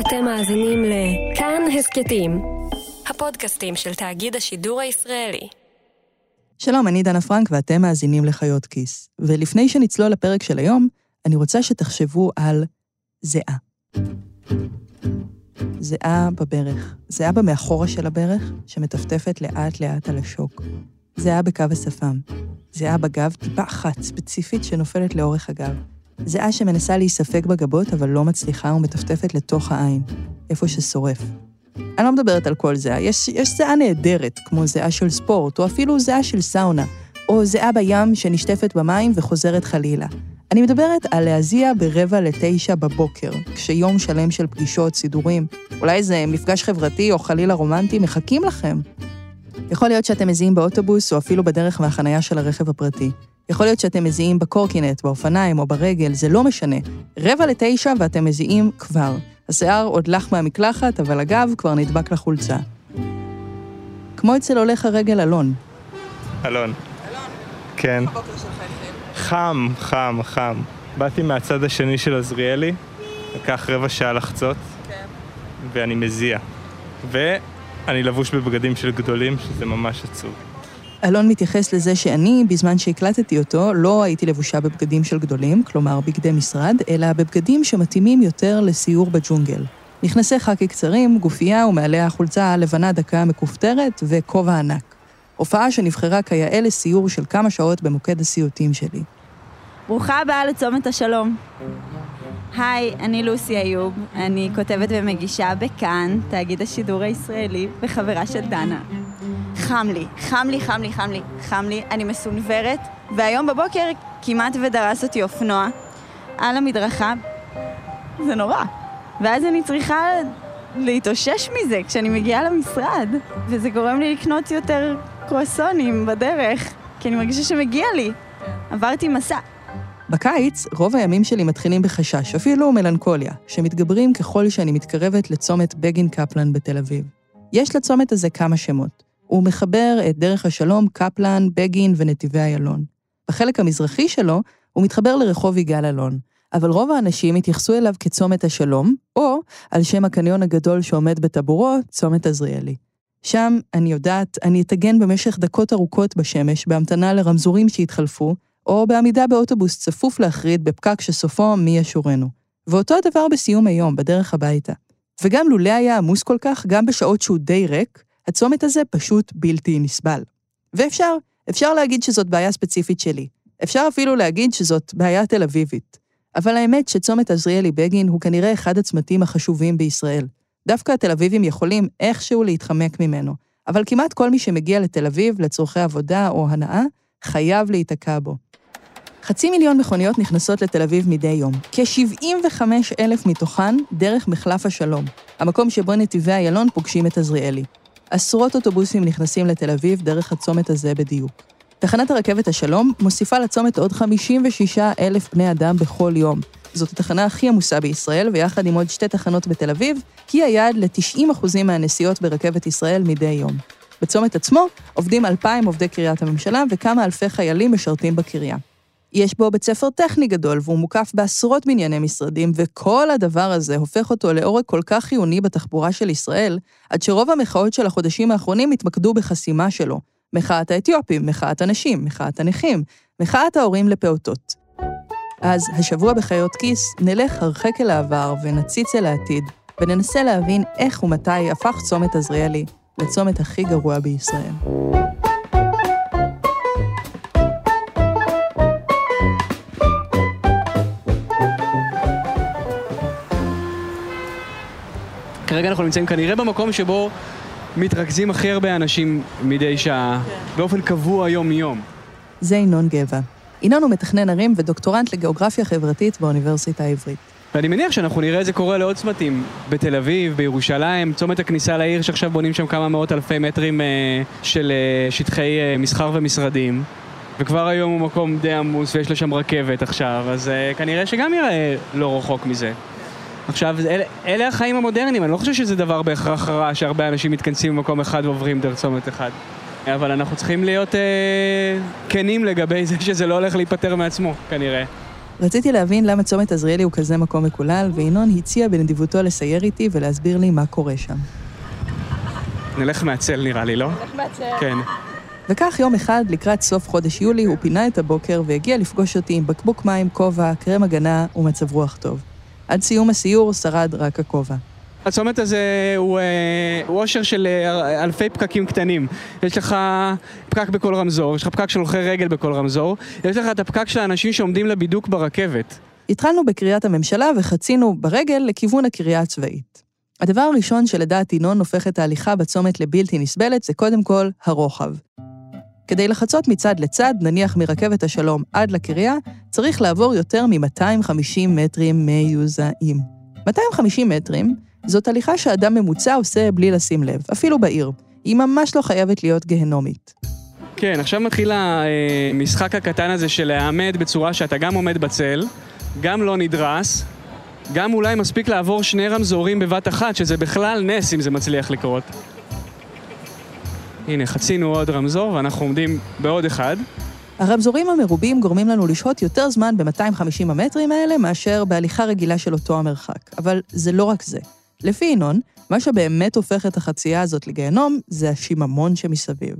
אתם מאזינים לכאן הסכתים, הפודקאסטים של תאגיד השידור הישראלי. שלום, אני דנה פרנק ואתם מאזינים לחיות כיס. ולפני שנצלול לפרק של היום, אני רוצה שתחשבו על זיעה. זיעה בברך, זיעה במאחורה של הברך, שמטפטפת לאט-לאט על השוק. זיעה בקו השפם, זיעה בגב, טיפה אחת ספציפית שנופלת לאורך הגב. זיעה שמנסה להיספג בגבות, אבל לא מצליחה ומטפטפת לתוך העין, איפה ששורף. אני לא מדברת על כל זיעה, יש, יש זיעה נהדרת, כמו זיעה של ספורט, או אפילו זיעה של סאונה, או זיעה בים שנשטפת במים וחוזרת חלילה. אני מדברת על להזיע ברבע לתשע בבוקר, כשיום שלם של פגישות, סידורים, אולי איזה מפגש חברתי או חלילה רומנטי מחכים לכם. יכול להיות שאתם מזיעים באוטובוס או אפילו בדרך מהחנייה של הרכב הפרטי. יכול להיות שאתם מזיעים בקורקינט, באופניים או ברגל, זה לא משנה. רבע לתשע ואתם מזיעים כבר. השיער עוד לח מהמקלחת, אבל הגב כבר נדבק לחולצה. כמו אצל הולך הרגל אלון. אלון. אלון, כן. חם, חם, חם. באתי מהצד השני של עזריאלי, לקח רבע שעה לחצות, כן. ואני מזיע. ואני לבוש בבגדים של גדולים, שזה ממש עצוב. אלון מתייחס לזה שאני, בזמן שהקלטתי אותו, לא הייתי לבושה בבגדים של גדולים, כלומר בגדי משרד, אלא בבגדים שמתאימים יותר לסיור בג'ונגל. מכנסי חאקי קצרים, גופייה ומעליה החולצה הלבנה דקה מכופתרת וכובע ענק. הופעה שנבחרה כיאה לסיור של כמה שעות במוקד הסיוטים שלי. ברוכה הבאה לצומת השלום. היי, אני לוסי איוב, אני כותבת ומגישה בכאן, תאגיד השידור הישראלי, וחברה של דנה. חם לי, חם לי, חם לי, חם לי, חם לי, אני מסונוורת, והיום בבוקר כמעט ודרס אותי אופנוע על המדרכה. זה נורא. ואז אני צריכה להתאושש מזה כשאני מגיעה למשרד, וזה גורם לי לקנות יותר קרואסונים בדרך, כי אני מרגישה שמגיע לי. עברתי מסע. בקיץ, רוב הימים שלי מתחילים בחשש, אפילו מלנכוליה, שמתגברים ככל שאני מתקרבת לצומת בגין קפלן בתל אביב. יש לצומת הזה כמה שמות. הוא מחבר את דרך השלום, קפלן, בגין ונתיבי איילון. בחלק המזרחי שלו, הוא מתחבר לרחוב יגאל אלון, אבל רוב האנשים התייחסו אליו כצומת השלום, או על שם הקניון הגדול שעומד בטבורו, צומת עזריאלי. שם, אני יודעת, אני אטגן במשך דקות ארוכות בשמש, בהמתנה לרמזורים שהתחלפו, או בעמידה באוטובוס צפוף להחריד בפקק שסופו מי ישורנו. ואותו הדבר בסיום היום, בדרך הביתה. וגם לולא היה עמוס כל כך, גם בשעות שהוא די ריק, הצומת הזה פשוט בלתי נסבל. ואפשר, אפשר להגיד שזאת בעיה ספציפית שלי. אפשר אפילו להגיד שזאת בעיה תל אביבית. אבל האמת שצומת עזריאלי בגין הוא כנראה אחד הצמתים החשובים בישראל. דווקא התל אביבים יכולים איכשהו להתחמק ממנו, אבל כמעט כל מי שמגיע לתל אביב לצורכי עבודה או הנאה, חייב להיתקע בו. חצי מיליון מכוניות נכנסות לתל אביב מדי יום, כ-75 אלף מתוכן דרך מחלף השלום, המקום שבו נתיבי איילון פוגשים את עזריאלי. עשרות אוטובוסים נכנסים לתל אביב דרך הצומת הזה בדיוק. תחנת הרכבת השלום מוסיפה לצומת עוד 56 אלף בני אדם בכל יום. זאת התחנה הכי עמוסה בישראל, ויחד עם עוד שתי תחנות בתל אביב, היא היעד ל-90% מהנסיעות ברכבת ישראל מדי יום. בצומת עצמו עובדים 2,000 עובדי קריית הממשלה וכמה אלפי חיילים משרתים בקריה. יש בו בית ספר טכני גדול, והוא מוקף בעשרות בנייני משרדים, וכל הדבר הזה הופך אותו לעורק כל כך חיוני בתחבורה של ישראל, עד שרוב המחאות של החודשים האחרונים התמקדו בחסימה שלו. מחאת האתיופים, מחאת הנשים, מחאת הנכים, מחאת ההורים לפעוטות. אז השבוע בחיות כיס נלך הרחק אל העבר ונציץ אל העתיד, וננסה להבין איך ומתי הפך צומת עזריאלי לצומת הכי גרוע בישראל. כרגע אנחנו נמצאים כנראה במקום שבו מתרכזים הכי הרבה אנשים מדי שעה, באופן קבוע יום-יום. זה ינון גבע. ינון הוא מתכנן ערים ודוקטורנט לגיאוגרפיה חברתית באוניברסיטה העברית. ואני מניח שאנחנו נראה את זה קורה לעוד צמתים, בתל אביב, בירושלים, צומת הכניסה לעיר שעכשיו בונים שם כמה מאות אלפי מטרים אה, של אה, שטחי אה, מסחר ומשרדים. וכבר היום הוא מקום די עמוס ויש לשם רכבת עכשיו, אז אה, כנראה שגם יראה לא רחוק מזה. עכשיו, אלה, אלה החיים המודרניים, אני לא חושב שזה דבר בהכרח רע שהרבה אנשים מתכנסים במקום אחד ועוברים דרך צומת אחד. אבל אנחנו צריכים להיות אה, כנים לגבי זה שזה לא הולך להיפטר מעצמו, כנראה. רציתי להבין למה צומת עזריאלי הוא כזה מקום מקולל, וינון הציע בנדיבותו לסייר איתי ולהסביר לי מה קורה שם. נלך מהצל נראה לי, לא? נלך מהצל. כן. וכך יום אחד, לקראת סוף חודש יולי, הוא פינה את הבוקר והגיע לפגוש אותי עם בקבוק מים, כובע, קרם הגנה ומצב רוח טוב. עד סיום הסיור שרד רק הכובע. הצומת הזה הוא, אושר של אה, אלפי פקקים קטנים. יש לך פקק בכל רמזור, יש לך פקק של הולכי רגל בכל רמזור, יש לך את הפקק של האנשים שעומדים לבידוק ברכבת. התחלנו בקריית הממשלה וחצינו ברגל לכיוון הקריה הצבאית. הדבר הראשון שלדעת ינון הופך את ההליכה בצומת לבלתי נסבלת זה קודם כל הרוחב. כדי לחצות מצד לצד, נניח מרכבת השלום עד לקריה, צריך לעבור יותר מ-250 מטרים מיוזעים. 250 מטרים זאת הליכה שאדם ממוצע עושה בלי לשים לב, אפילו בעיר. היא ממש לא חייבת להיות גהנומית. כן, עכשיו מתחיל המשחק הקטן הזה של להעמד בצורה שאתה גם עומד בצל, גם לא נדרס, גם אולי מספיק לעבור שני רמזורים בבת אחת, שזה בכלל נס אם זה מצליח לקרות. הנה, חצינו עוד רמזור ואנחנו עומדים בעוד אחד. הרמזורים המרובים גורמים לנו לשהות יותר זמן ב-250 המטרים האלה מאשר בהליכה רגילה של אותו המרחק. אבל זה לא רק זה. לפי ינון, מה שבאמת הופך את החצייה הזאת לגיהנום זה השיממון שמסביב.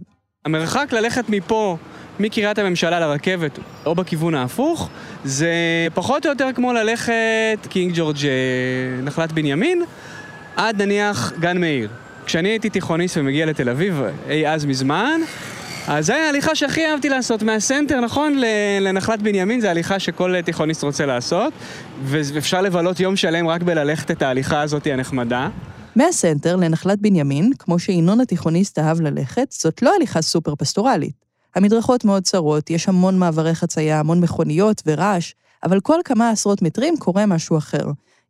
המרחק ללכת מפה, מקריית הממשלה לרכבת, או בכיוון ההפוך, זה פחות או יותר כמו ללכת קינג ג'ורג' אה, נחלת בנימין, עד נניח גן מאיר. כשאני הייתי תיכוניסט ומגיע לתל אביב, אי אז מזמן, אז זו ההליכה שהכי אהבתי לעשות, מהסנטר, נכון, לנחלת בנימין, זו הליכה שכל תיכוניסט רוצה לעשות, ואפשר לבלות יום שלם רק בללכת את ההליכה הזאת הנחמדה. מהסנטר לנחלת בנימין, כמו שינון התיכוניסט אהב ללכת, זאת לא הליכה סופר פסטורלית. המדרכות מאוד צרות, יש המון מעברי חצייה, המון מכוניות ורעש, אבל כל כמה עשרות מטרים קורה משהו אחר.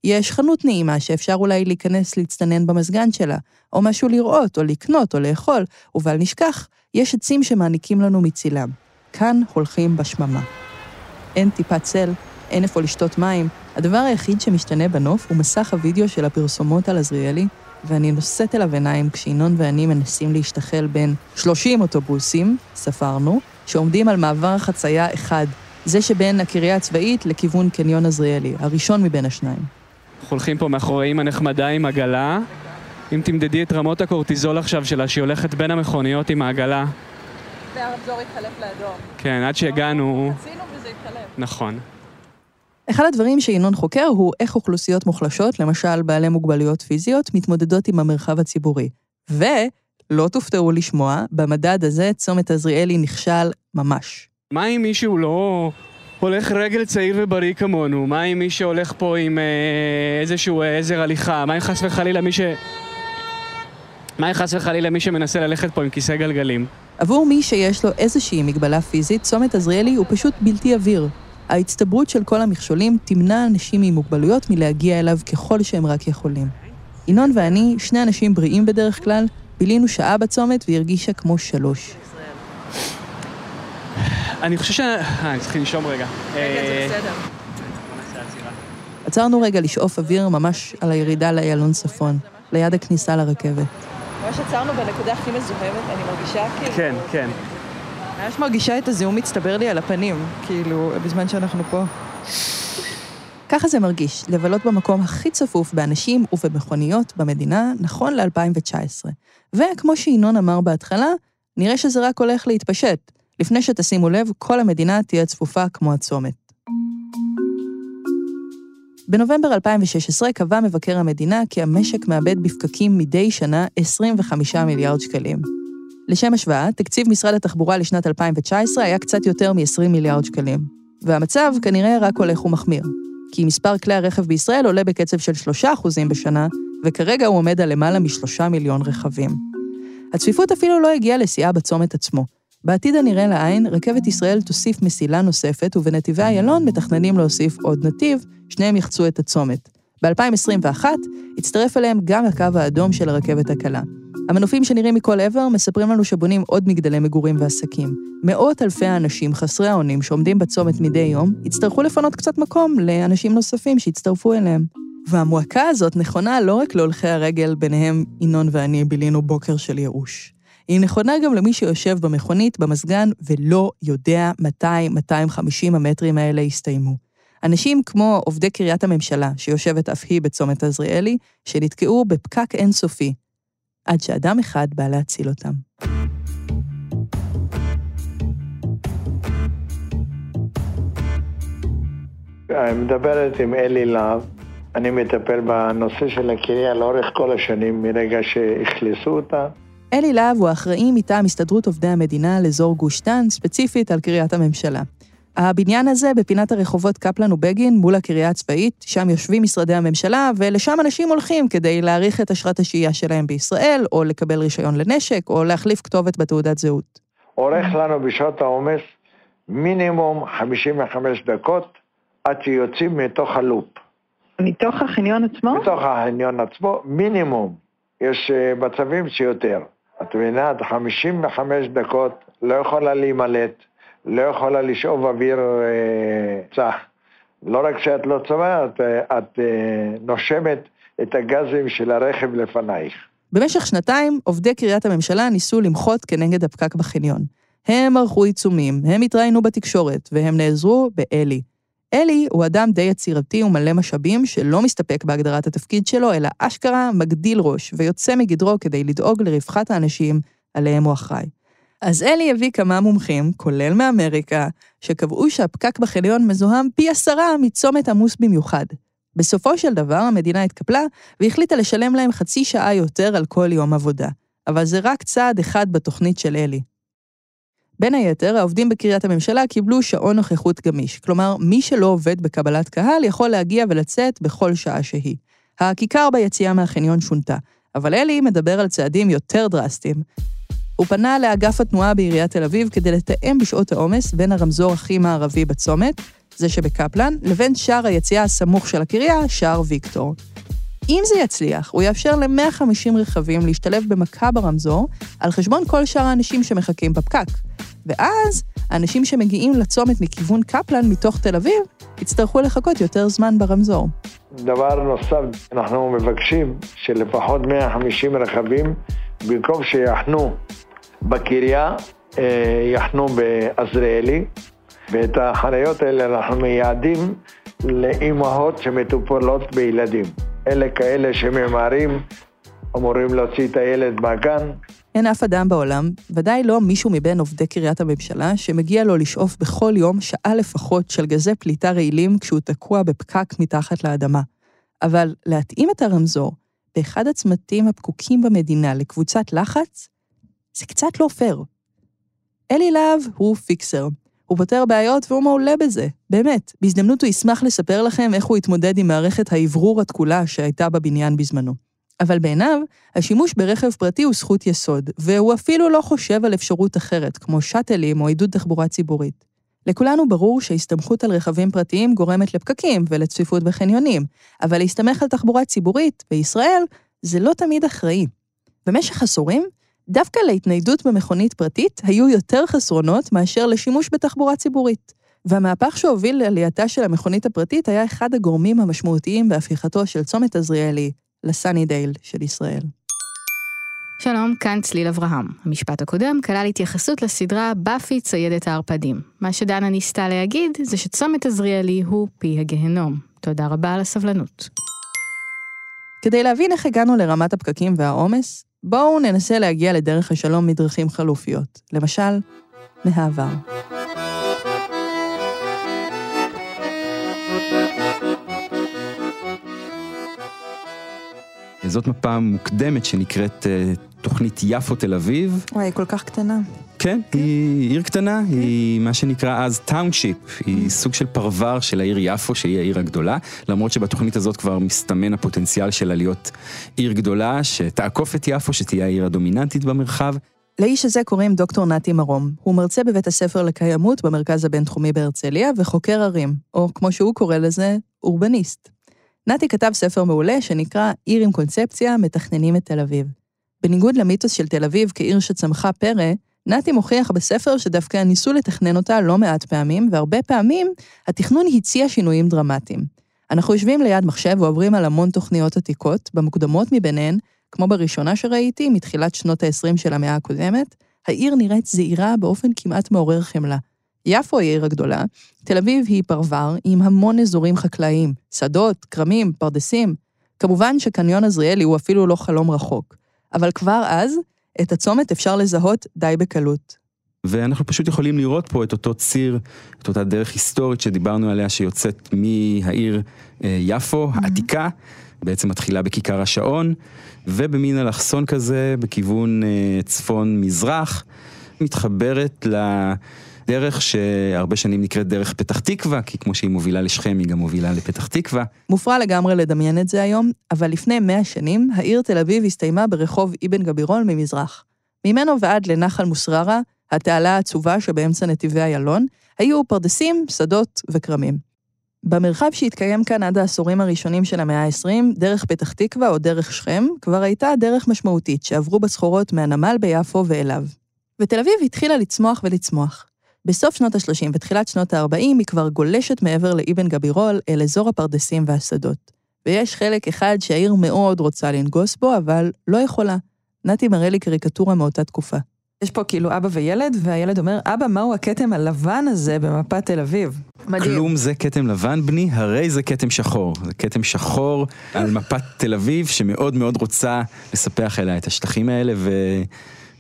יש חנות נעימה שאפשר אולי להיכנס להצטנן במזגן שלה, או משהו לראות, או לקנות, או לאכול, ובל נשכח, יש עצים שמעניקים לנו מצילם. כאן הולכים בשממה. אין טיפת צל, אין איפה לשתות מים, הדבר היחיד שמשתנה בנוף הוא מסך הוידאו של הפרסומות על עזריאלי, ואני נושאת אליו עיניים כשינון ואני מנסים להשתחל בין 30 אוטובוסים, ספרנו, שעומדים על מעבר החצייה אחד, זה שבין הקריה הצבאית לכיוון קניון עזריאלי, הראשון מבין השניים. אנחנו הולכים פה מאחורי אימא נחמדה עם עגלה. אם תמדדי את רמות הקורטיזול עכשיו שלה, שהיא הולכת בין המכוניות עם העגלה. והרמזור התחלף לאדום. כן, עד שהגענו... רצינו וזה התחלף. נכון. אחד הדברים שינון חוקר הוא איך אוכלוסיות מוחלשות, למשל בעלי מוגבלויות פיזיות, מתמודדות עם המרחב הציבורי. ולא תופתעו לשמוע, במדד הזה צומת עזריאלי נכשל ממש. מה אם מישהו לא הולך רגל צעיר ובריא כמונו? מה עם מי שהולך פה עם אה, איזשהו אה, עזר הליכה? מה אם חס וחלילה מי ש... מה אם חס וחלילה מי שמנסה ללכת פה עם כיסא גלגלים? עבור מי שיש לו איזושהי מגבלה פיזית, צומת עזריאלי הוא פשוט בלתי עביר. ההצטברות של כל המכשולים תמנע אנשים עם מוגבלויות מלהגיע אליו ככל שהם רק יכולים. ינון ואני, שני אנשים בריאים בדרך כלל, בילינו שעה בצומת והיא הרגישה כמו שלוש. אני חושב ש... אה, אני צריך לנשום רגע. רגע, זה בסדר. עצרנו רגע לשאוף אוויר ממש על הירידה לאיילון צפון, ליד הכניסה לרכבת. ממש עצרנו בנקודה הכי מזוהמת, אני מרגישה כאילו... כן, כן. ממש מרגישה את הזיהום מצטבר לי על הפנים, כאילו, בזמן שאנחנו פה. ככה זה מרגיש, לבלות במקום הכי צפוף באנשים ובמכוניות במדינה, נכון ל-2019. וכמו שינון אמר בהתחלה, נראה שזה רק הולך להתפשט. לפני שתשימו לב, כל המדינה תהיה צפופה כמו הצומת. בנובמבר 2016 קבע מבקר המדינה כי המשק מאבד בפקקים מדי שנה 25 מיליארד שקלים. לשם השוואה, תקציב משרד התחבורה לשנת 2019 היה קצת יותר מ-20 מיליארד שקלים. והמצב כנראה רק הולך ומחמיר, כי מספר כלי הרכב בישראל עולה בקצב של 3% בשנה, וכרגע הוא עומד על למעלה מ-3 מיליון רכבים. הצפיפות אפילו לא הגיעה לשיאה בצומת עצמו. בעתיד הנראה לעין, רכבת ישראל תוסיף מסילה נוספת, ובנתיבי איילון מתכננים להוסיף עוד נתיב, שניהם יחצו את הצומת. ב-2021 הצטרף אליהם גם הקו האדום של הרכבת הקלה. המנופים שנראים מכל עבר מספרים לנו שבונים עוד מגדלי מגורים ועסקים. מאות אלפי האנשים חסרי האונים שעומדים בצומת מדי יום, יצטרכו לפנות קצת מקום לאנשים נוספים שיצטרפו אליהם. והמועקה הזאת נכונה לא רק להולכי הרגל, ביניהם ינון ואני בילינו בוקר של ייאוש. היא נכונה גם למי שיושב במכונית, במזגן, ולא יודע מתי 250 המטרים האלה יסתיימו. אנשים כמו עובדי קריית הממשלה, שיושבת אף היא בצומת עזריאלי, שנתקעו בפקק אינסופי, עד שאדם אחד בא להציל אותם. מדברת עם אלי להב, אני מטפל בנושא של הקריה לאורך כל השנים, מרגע שאכלסו אותה. אלי להב הוא האחראי מטעם הסתדרות עובדי המדינה לאזור גוש דן, ספציפית על קריית הממשלה. הבניין הזה בפינת הרחובות קפלן ובגין מול הקריה הצבאית, שם יושבים משרדי הממשלה, ולשם אנשים הולכים כדי להאריך את אשרת השהייה שלהם בישראל, או לקבל רישיון לנשק, או להחליף כתובת בתעודת זהות. אורך לנו בשעות העומס מינימום 55 דקות עד שיוצאים מתוך הלופ. מתוך החניון עצמו? מתוך החניון עצמו, מינימום. יש אה, מצבים שיותר. את מבינה, עד 55 דקות לא יכולה להימלט, לא יכולה לשאוב אוויר אה, צח. לא רק שאת לא צומעת, אה, את אה, נושמת את הגזים של הרכב לפנייך. במשך שנתיים, עובדי קריית הממשלה ניסו למחות כנגד הפקק בחניון. הם ערכו עיצומים, הם התראיינו בתקשורת, והם נעזרו באלי. אלי הוא אדם די יצירתי ומלא משאבים שלא מסתפק בהגדרת התפקיד שלו, אלא אשכרה מגדיל ראש ויוצא מגדרו כדי לדאוג לרווחת האנשים עליהם הוא אחראי. אז אלי הביא כמה מומחים, כולל מאמריקה, שקבעו שהפקק בחניון מזוהם פי עשרה מצומת עמוס במיוחד. בסופו של דבר המדינה התקפלה והחליטה לשלם להם חצי שעה יותר על כל יום עבודה. אבל זה רק צעד אחד בתוכנית של אלי. בין היתר, העובדים בקריית הממשלה קיבלו שעון נוכחות גמיש, כלומר, מי שלא עובד בקבלת קהל יכול להגיע ולצאת בכל שעה שהיא. הכיכר ביציאה מהחניון שונתה, אבל אלי מדבר על צעדים יותר דרסטיים. הוא פנה לאגף התנועה בעיריית תל אביב כדי לתאם בשעות העומס בין הרמזור הכי מערבי בצומת, זה שבקפלן, לבין שער היציאה הסמוך של הקריה, שער ויקטור. אם זה יצליח, הוא יאפשר ל-150 רכבים להשתלב במכה ברמזור, על חשבון כל שאר האנשים שמחכים בפקק. ואז, האנשים שמגיעים לצומת מכיוון קפלן מתוך תל אביב, יצטרכו לחכות יותר זמן ברמזור. דבר נוסף, אנחנו מבקשים שלפחות 150 רכבים, במקום שיחנו בקריה, אה, יחנו בעזריאלי, ואת החניות האלה אנחנו מייעדים לאימהות שמטופלות בילדים. אלה כאלה שממהרים, אמורים להוציא את הילד מהגן. אין אף אדם בעולם, ודאי לא מישהו מבין עובדי קריית הממשלה, שמגיע לו לשאוף בכל יום שעה לפחות של גזי פליטה רעילים כשהוא תקוע בפקק מתחת לאדמה. אבל להתאים את הרמזור באחד הצמתים הפקוקים במדינה לקבוצת לחץ, זה קצת לא פייר. אלי להב הוא פיקסר. הוא פותר בעיות והוא מעולה בזה, באמת. בהזדמנות הוא ישמח לספר לכם איך הוא התמודד עם מערכת האוורור התכולה שהייתה בבניין בזמנו. אבל בעיניו, השימוש ברכב פרטי הוא זכות יסוד, והוא אפילו לא חושב על אפשרות אחרת, כמו שאטלים או עידוד תחבורה ציבורית. לכולנו ברור שהסתמכות על רכבים פרטיים גורמת לפקקים ולצפיפות בחניונים, אבל להסתמך על תחבורה ציבורית בישראל זה לא תמיד אחראי. במשך עשורים, דווקא להתניידות במכונית פרטית היו יותר חסרונות מאשר לשימוש בתחבורה ציבורית. והמהפך שהוביל לעלייתה של המכונית הפרטית היה אחד הגורמים המשמעותיים בהפיכתו של צומת עזריאלי לסאני דייל של ישראל. שלום, כאן צליל אברהם. המשפט הקודם כלל התייחסות לסדרה באפי ציידת הערפדים. מה שדנה ניסתה להגיד זה שצומת עזריאלי הוא פי הגהנום. תודה רבה על הסבלנות. כדי להבין איך הגענו לרמת הפקקים והעומס, בואו ננסה להגיע לדרך השלום מדרכים חלופיות. למשל, מהעבר. זאת מפה מוקדמת שנקראת אה, תוכנית יפו תל אביב. וואי, היא כל כך קטנה. כן, כן. היא עיר קטנה, כן. היא מה שנקרא אז township, היא סוג של פרבר של העיר יפו, שהיא העיר הגדולה, למרות שבתוכנית הזאת כבר מסתמן הפוטנציאל שלה להיות עיר גדולה, שתעקוף את יפו, שתהיה העיר הדומיננטית במרחב. לאיש הזה קוראים דוקטור נתי מרום. הוא מרצה בבית הספר לקיימות במרכז הבינתחומי בהרצליה וחוקר ערים, או כמו שהוא קורא לזה, אורבניסט. נתי כתב ספר מעולה שנקרא עיר עם קונספציה, מתכננים את תל אביב. בניגוד למיתוס של תל אביב כעיר שצמחה פרא, נתי מוכיח בספר שדווקא ניסו לתכנן אותה לא מעט פעמים, והרבה פעמים התכנון הציע שינויים דרמטיים. אנחנו יושבים ליד מחשב ועוברים על המון תוכניות עתיקות, במוקדמות מביניהן, כמו בראשונה שראיתי, מתחילת שנות ה-20 של המאה הקודמת, העיר נראית זעירה באופן כמעט מעורר חמלה. יפו היא העיר הגדולה, תל אביב היא פרבר עם המון אזורים חקלאיים, שדות, כרמים, פרדסים. כמובן שקניון עזריאלי הוא אפילו לא חלום רחוק, אבל כבר אז, את הצומת אפשר לזהות די בקלות. ואנחנו פשוט יכולים לראות פה את אותו ציר, את אותה דרך היסטורית שדיברנו עליה, שיוצאת מהעיר אה, יפו, mm-hmm. העתיקה, בעצם מתחילה בכיכר השעון, ובמין אלכסון כזה, בכיוון אה, צפון-מזרח, מתחברת לדרך שהרבה שנים נקראת דרך פתח תקווה, כי כמו שהיא מובילה לשכם, היא גם מובילה לפתח תקווה. מופרע לגמרי לדמיין את זה היום, אבל לפני מאה שנים, העיר תל אביב הסתיימה ברחוב אבן גבירול ממזרח. ממנו ועד לנחל מוסררה, התעלה העצובה שבאמצע נתיבי איילון, היו פרדסים, שדות וכרמים. במרחב שהתקיים כאן עד העשורים הראשונים של המאה ה-20, דרך פתח תקווה או דרך שכם, כבר הייתה דרך משמעותית שעברו בסחורות מהנמל ביפו ואליו. ותל אביב התחילה לצמוח ולצמוח. בסוף שנות ה-30 ותחילת שנות ה-40 היא כבר גולשת מעבר לאבן גבירול אל אזור הפרדסים והשדות. ויש חלק אחד שהעיר מאוד רוצה לנגוס בו, אבל לא יכולה. נתי מראה לי קריקטורה מאותה תקופה. יש פה כאילו אבא וילד, והילד אומר, אבא, מהו הכתם הלבן הזה במפת תל אביב? מדהים. כלום זה כתם לבן, בני, הרי זה כתם שחור. זה כתם שחור על מפת תל אביב, שמאוד מאוד רוצה לספח אליה את השטחים האלה ו...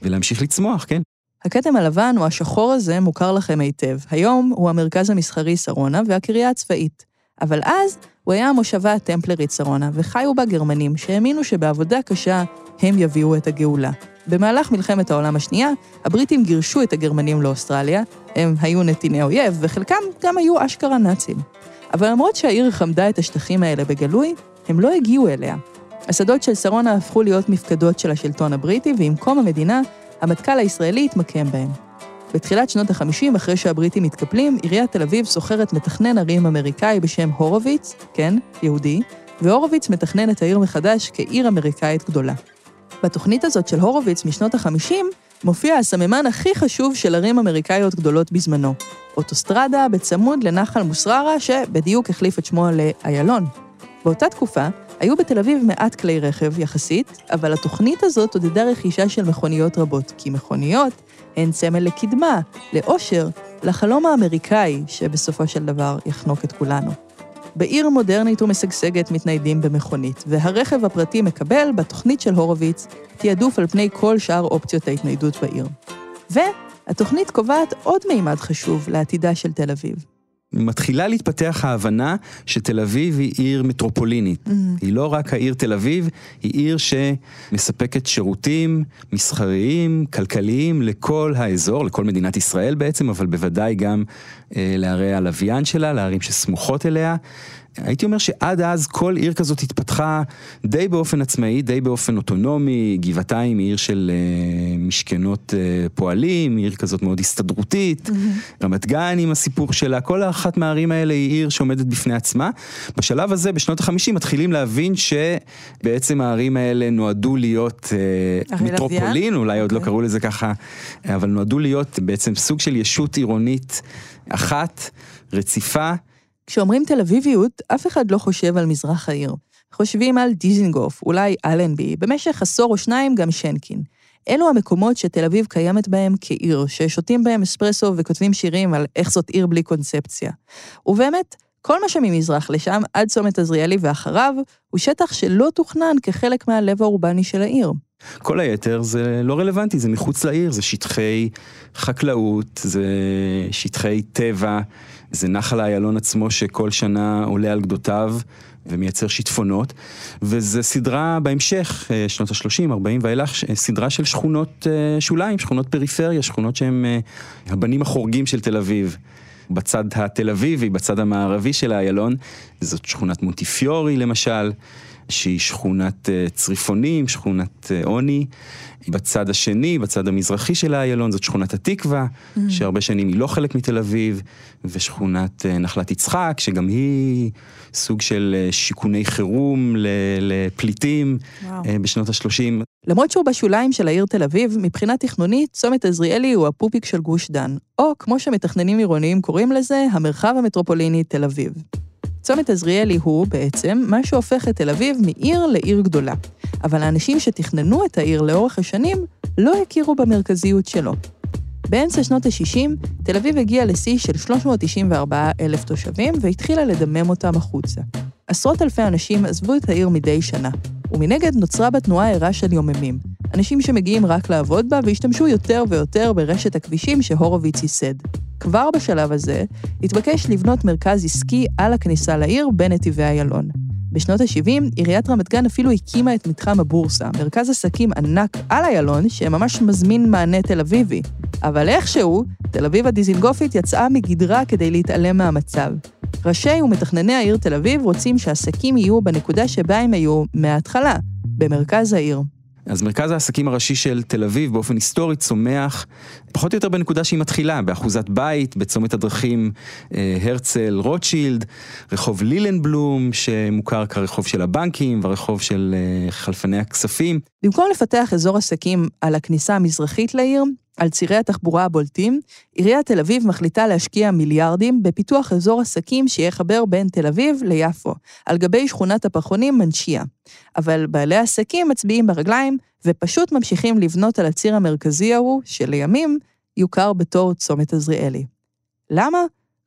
ולהמשיך לצמוח, כן. הכתם הלבן או השחור הזה מוכר לכם היטב. היום הוא המרכז המסחרי שרונה והקריה הצבאית. אבל אז הוא היה המושבה הטמפלרית שרונה, וחיו בה גרמנים שהאמינו שבעבודה קשה הם יביאו את הגאולה. במהלך מלחמת העולם השנייה, הבריטים גירשו את הגרמנים לאוסטרליה, הם היו נתיני אויב, וחלקם גם היו אשכרה נאצים. אבל למרות שהעיר חמדה את השטחים האלה בגלוי, הם לא הגיעו אליה. השדות של שרונה הפכו להיות מפקדות של השלטון הבריטי, ועם קום המדינה, המטכ"ל הישראלי התמקם בהם. בתחילת שנות ה-50, אחרי שהבריטים מתקפלים, עיריית תל אביב שוכרת מתכנן ערים אמריקאי בשם הורוביץ, כן, יהודי, והורוביץ מתכנן את העיר מחדש כעיר אמריקאית גדולה. בתוכנית הזאת של הורוביץ משנות ה-50, מופיע הסממן הכי חשוב של ערים אמריקאיות גדולות בזמנו, אוטוסטרדה בצמוד לנחל מוסררה, שבדיוק החליף את שמו לאיילון. באותה תקופה, היו בתל אביב מעט כלי רכב יחסית, אבל התוכנית הזאת עודדה רכישה של מכוניות רבות, כי מכוניות הן סמל לקדמה, לאושר, לחלום האמריקאי, שבסופו של דבר יחנוק את כולנו. בעיר מודרנית ומשגשגת מתניידים במכונית, והרכב הפרטי מקבל, בתוכנית של הורוביץ, תעדוף על פני כל שאר אופציות ההתניידות בעיר. והתוכנית קובעת עוד מימד חשוב לעתידה של תל אביב. מתחילה להתפתח ההבנה שתל אביב היא עיר מטרופולינית. Mm-hmm. היא לא רק העיר תל אביב, היא עיר שמספקת שירותים מסחריים, כלכליים לכל האזור, לכל מדינת ישראל בעצם, אבל בוודאי גם אה, לערי הלוויין שלה, לערים שסמוכות אליה. הייתי אומר שעד אז כל עיר כזאת התפתחה די באופן עצמאי, די באופן אוטונומי, גבעתיים היא עיר של uh, משכנות uh, פועלים, עיר כזאת מאוד הסתדרותית, mm-hmm. רמת גן עם הסיפור שלה, כל אחת מהערים האלה היא עיר שעומדת בפני עצמה. בשלב הזה, בשנות החמישים, מתחילים להבין שבעצם הערים האלה נועדו להיות uh, מטרופולין, אולי okay. עוד לא אוקיי. קראו לזה ככה, אבל נועדו להיות בעצם סוג של ישות עירונית אחת, רציפה. כשאומרים תל אביביות, אף אחד לא חושב על מזרח העיר. חושבים על דיזינגוף, אולי אלנבי, במשך עשור או שניים גם שנקין. אלו המקומות שתל אביב קיימת בהם כעיר, ששותים בהם אספרסו וכותבים שירים על איך זאת עיר בלי קונספציה. ובאמת, כל מה שממזרח לשם, עד צומת עזריאלי ואחריו, הוא שטח שלא תוכנן כחלק מהלב האורבני של העיר. כל היתר זה לא רלוונטי, זה מחוץ לעיר, זה שטחי חקלאות, זה שטחי טבע, זה נחל איילון עצמו שכל שנה עולה על גדותיו ומייצר שיטפונות, וזה סדרה בהמשך, אה, שנות ה-30, 40 ואילך, סדרה של שכונות אה, שוליים, שכונות פריפריה, שכונות שהן אה, הבנים החורגים של תל אביב. בצד התל אביבי, בצד המערבי של איילון, זאת שכונת מונטיפיורי למשל. שהיא שכונת אה, צריפונים, שכונת אה, עוני. בצד השני, בצד המזרחי של האיילון, זאת שכונת התקווה, mm-hmm. שהרבה שנים היא לא חלק מתל אביב, ושכונת אה, נחלת יצחק, שגם היא סוג של שיכוני חירום לפליטים וואו. בשנות ה-30. למרות שהוא בשוליים של העיר תל אביב, מבחינה תכנונית, צומת עזריאלי הוא הפופיק של גוש דן, או כמו שמתכננים עירוניים קוראים לזה, המרחב המטרופוליני תל אביב. צומת עזריאלי הוא בעצם מה שהופך את תל אביב מעיר לעיר גדולה. אבל האנשים שתכננו את העיר לאורך השנים לא הכירו במרכזיות שלו. באמצע שנות ה-60, תל אביב הגיעה לשיא של 394 אלף תושבים והתחילה לדמם אותם החוצה. עשרות אלפי אנשים עזבו את העיר מדי שנה, ומנגד נוצרה בה תנועה ערה של יוממים, אנשים שמגיעים רק לעבוד בה והשתמשו יותר ויותר ברשת הכבישים שהורוביץ ייסד. כבר בשלב הזה, התבקש לבנות מרכז עסקי על הכניסה לעיר בנתיבי איילון. בשנות ה-70, עיריית רמת גן אפילו הקימה את מתחם הבורסה, מרכז עסקים ענק על איילון, שממש מזמין מענה תל אביבי. אבל איכשהו, תל אביב הדיזינגופית יצאה מגדרה כדי להתעלם מהמצב. ראשי ומתכנני העיר תל אביב רוצים שעסקים יהיו בנקודה שבה הם היו מההתחלה, במרכז העיר. אז מרכז העסקים הראשי של תל אביב באופן היסטורי צומח פחות או יותר בנקודה שהיא מתחילה, באחוזת בית, בצומת הדרכים אה, הרצל רוטשילד, רחוב לילנבלום שמוכר כרחוב של הבנקים והרחוב של אה, חלפני הכספים. במקום לפתח אזור עסקים על הכניסה המזרחית לעיר, על צירי התחבורה הבולטים, עיריית תל אביב מחליטה להשקיע מיליארדים בפיתוח אזור עסקים שיחבר בין תל אביב ליפו, על גבי שכונת הפחונים מנשיה. אבל בעלי העסקים מצביעים ברגליים ופשוט ממשיכים לבנות על הציר המרכזי ההוא, שלימים יוכר בתור צומת עזריאלי. למה?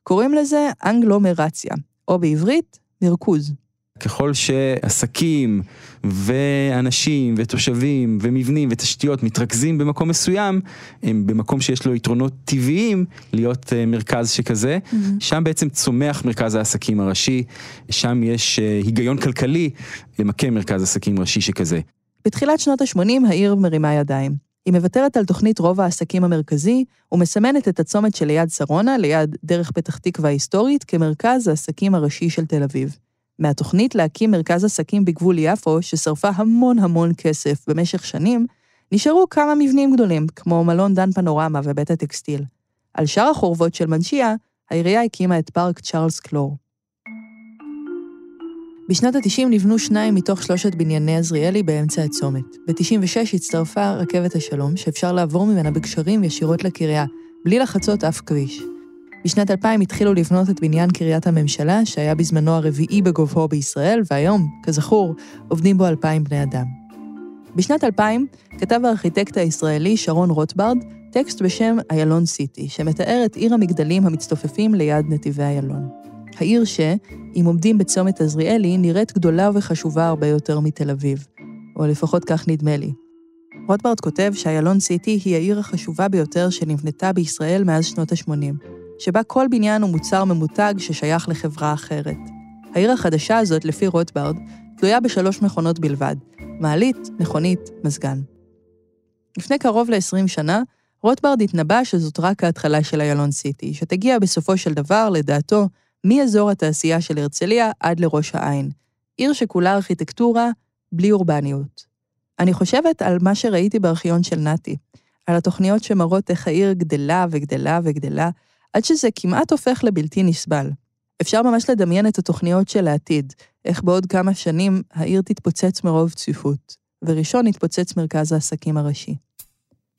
קוראים לזה אנגלומרציה, או בעברית, מרכוז. ככל שעסקים ואנשים ותושבים ומבנים ותשתיות מתרכזים במקום מסוים, הם במקום שיש לו יתרונות טבעיים להיות אה, מרכז שכזה, mm-hmm. שם בעצם צומח מרכז העסקים הראשי, שם יש אה, היגיון כלכלי למקם מרכז עסקים ראשי שכזה. בתחילת שנות ה-80 העיר מרימה ידיים. היא מוותרת על תוכנית רוב העסקים המרכזי ומסמנת את הצומת שליד שרונה, ליד דרך פתח תקווה ההיסטורית, כמרכז העסקים הראשי של תל אביב. מהתוכנית להקים מרכז עסקים בגבול יפו, ששרפה המון המון כסף במשך שנים, נשארו כמה מבנים גדולים, כמו מלון דן פנורמה ובית הטקסטיל. על שאר החורבות של מנשיה, העירייה הקימה את פארק צ'ארלס קלור. בשנות ה-90 נבנו שניים מתוך שלושת בנייני עזריאלי באמצע הצומת. ב-96 הצטרפה רכבת השלום, שאפשר לעבור ממנה בקשרים ישירות לקריה, בלי לחצות אף כביש. בשנת 2000 התחילו לבנות את בניין קריית הממשלה, שהיה בזמנו הרביעי בגובהו בישראל, והיום, כזכור, עובדים בו אלפיים בני אדם. בשנת 2000 כתב הארכיטקט הישראלי שרון רוטברד טקסט בשם איילון סיטי, שמתאר את עיר המגדלים המצטופפים ליד נתיבי איילון. העיר ש, אם עומדים בצומת עזריאלי, נראית גדולה וחשובה הרבה יותר מתל אביב, או לפחות כך נדמה לי. רוטברד כותב שאיילון סיטי היא העיר החשובה ביותר שנבנתה בישראל מאז שנות ה-80. שבה כל בניין הוא מוצר ממותג ששייך לחברה אחרת. העיר החדשה הזאת, לפי רוטברד, תלויה בשלוש מכונות בלבד, מעלית, מכונית, מזגן. לפני קרוב ל-20 שנה, רוטברד התנבא שזאת רק ההתחלה של איילון סיטי, שתגיע בסופו של דבר, לדעתו, מאזור התעשייה של הרצליה עד לראש העין. עיר שכולה ארכיטקטורה, בלי אורבניות. אני חושבת על מה שראיתי בארכיון של נתי, על התוכניות שמראות איך העיר גדלה וגדלה וגדלה, עד שזה כמעט הופך לבלתי נסבל. אפשר ממש לדמיין את התוכניות של העתיד, איך בעוד כמה שנים העיר תתפוצץ מרוב צפיפות, וראשון יתפוצץ מרכז העסקים הראשי.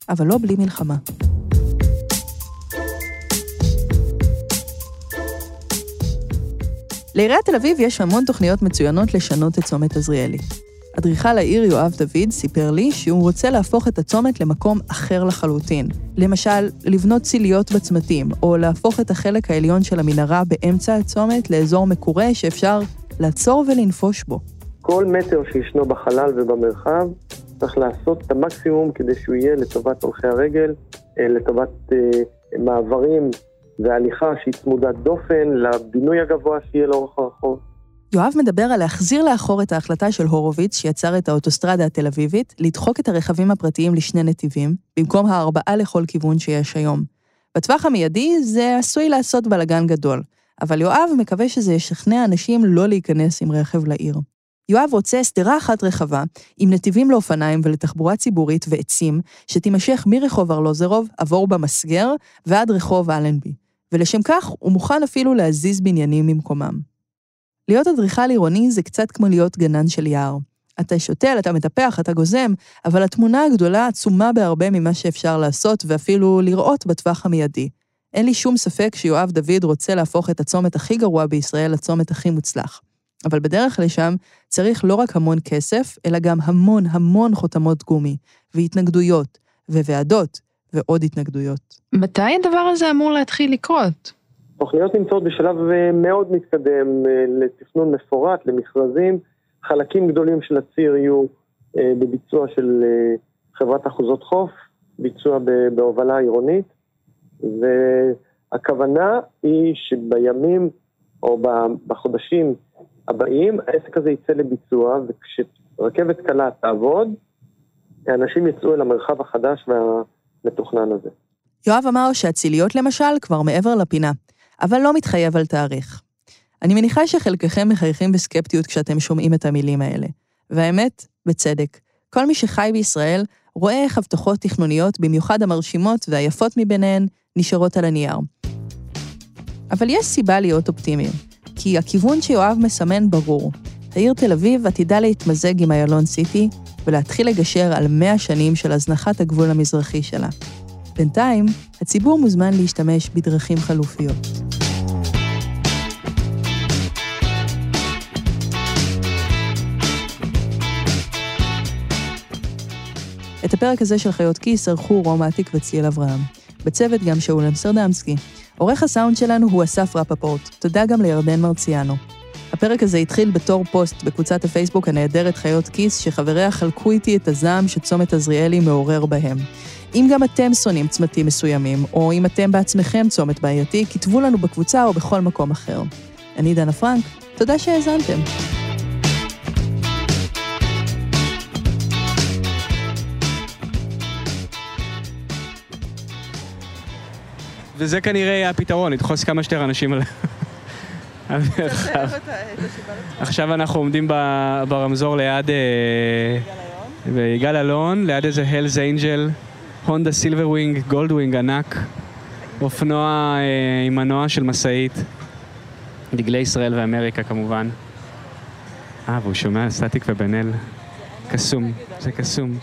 אבל לא בלי מלחמה. לעיריית תל אביב יש המון תוכניות מצוינות לשנות את צומת עזריאלי. אדריכל העיר יואב דוד סיפר לי שהוא רוצה להפוך את הצומת למקום אחר לחלוטין. למשל, לבנות ציליות בצמתים, או להפוך את החלק העליון של המנהרה באמצע הצומת לאזור מקורה שאפשר לעצור ולנפוש בו. כל מטר שישנו בחלל ובמרחב צריך לעשות את המקסימום כדי שהוא יהיה לטובת הולכי הרגל, אה, לטובת uh, מעברים והליכה שהיא צמודת דופן, לבינוי הגבוה שיהיה לאורך הרחוב. יואב מדבר על להחזיר לאחור את ההחלטה של הורוביץ, שיצר את האוטוסטרדה התל אביבית, לדחוק את הרכבים הפרטיים לשני נתיבים, במקום הארבעה לכל כיוון שיש היום. בטווח המיידי זה עשוי לעשות בלגן גדול, אבל יואב מקווה שזה ישכנע אנשים לא להיכנס עם רכב לעיר. יואב רוצה סדרה אחת רחבה, עם נתיבים לאופניים ולתחבורה ציבורית ועצים, שתימשך מרחוב ארלוזרוב, עבור במסגר, ועד רחוב אלנבי. ולשם כך הוא מוכן אפילו להזיז בניינים ממקומם. להיות אדריכל עירוני זה קצת כמו להיות גנן של יער. אתה שותל, אתה מטפח, אתה גוזם, אבל התמונה הגדולה עצומה בהרבה ממה שאפשר לעשות ואפילו לראות בטווח המיידי. אין לי שום ספק שיואב דוד רוצה להפוך את הצומת הכי גרוע בישראל לצומת הכי מוצלח. אבל בדרך לשם צריך לא רק המון כסף, אלא גם המון המון חותמות גומי, והתנגדויות, וועדות, ועוד התנגדויות. מתי הדבר הזה אמור להתחיל לקרות? תוכניות נמצאות בשלב אה, מאוד מתקדם אה, לתכנון מפורט, למכרזים. חלקים גדולים של הציר יהיו אה, בביצוע של חברת אחוזות חוף, ביצוע בהובלה עירונית, והכוונה היא שבימים או בחודשים הבאים העסק הזה יצא לביצוע, וכשרכבת קלה תעבוד, אנשים יצאו אל המרחב החדש והמתוכנן הזה. יואב אמר שהציליות למשל כבר מעבר לפינה, אבל לא מתחייב על תאריך. אני מניחה שחלקכם מחייכים בסקפטיות כשאתם שומעים את המילים האלה. והאמת, בצדק. כל מי שחי בישראל רואה איך הבטחות תכנוניות, במיוחד המרשימות והיפות מביניהן, נשארות על הנייר. אבל יש סיבה להיות אופטימיים, כי הכיוון שיואב מסמן ברור. העיר תל אביב עתידה להתמזג עם איילון סיטי ולהתחיל לגשר על מאה שנים של הזנחת הגבול המזרחי שלה. בינתיים, הציבור מוזמן להשתמש בדרכים חלופיות. את הפרק הזה של חיות כיס ערכו רום עתיק וצליל אברהם. בצוות גם שאול אמסרדמסקי. עורך הסאונד שלנו הוא אסף רפפורט. תודה גם לירדן מרציאנו. הפרק הזה התחיל בתור פוסט בקבוצת הפייסבוק הנהדרת חיות כיס, שחבריה חלקו איתי את הזעם שצומת עזריאלי מעורר בהם. אם גם אתם שונאים צמתים מסוימים, או אם אתם בעצמכם צומת בעייתי, כתבו לנו בקבוצה או בכל מקום אחר. אני דנה פרנק, תודה שהאזנתם. וזה כנראה יהיה הפתרון, לדחוס כמה שיותר אנשים על... עכשיו אנחנו עומדים ברמזור ליד... ביגאל אלון, ליד איזה Hells Angel, הונדה סילבר ווינג, גולד ווינג ענק, אופנוע אה, עם מנוע של משאית, דגלי ישראל ואמריקה כמובן. אה, והוא שומע סטטיק ובן אל. קסום, זה קסום.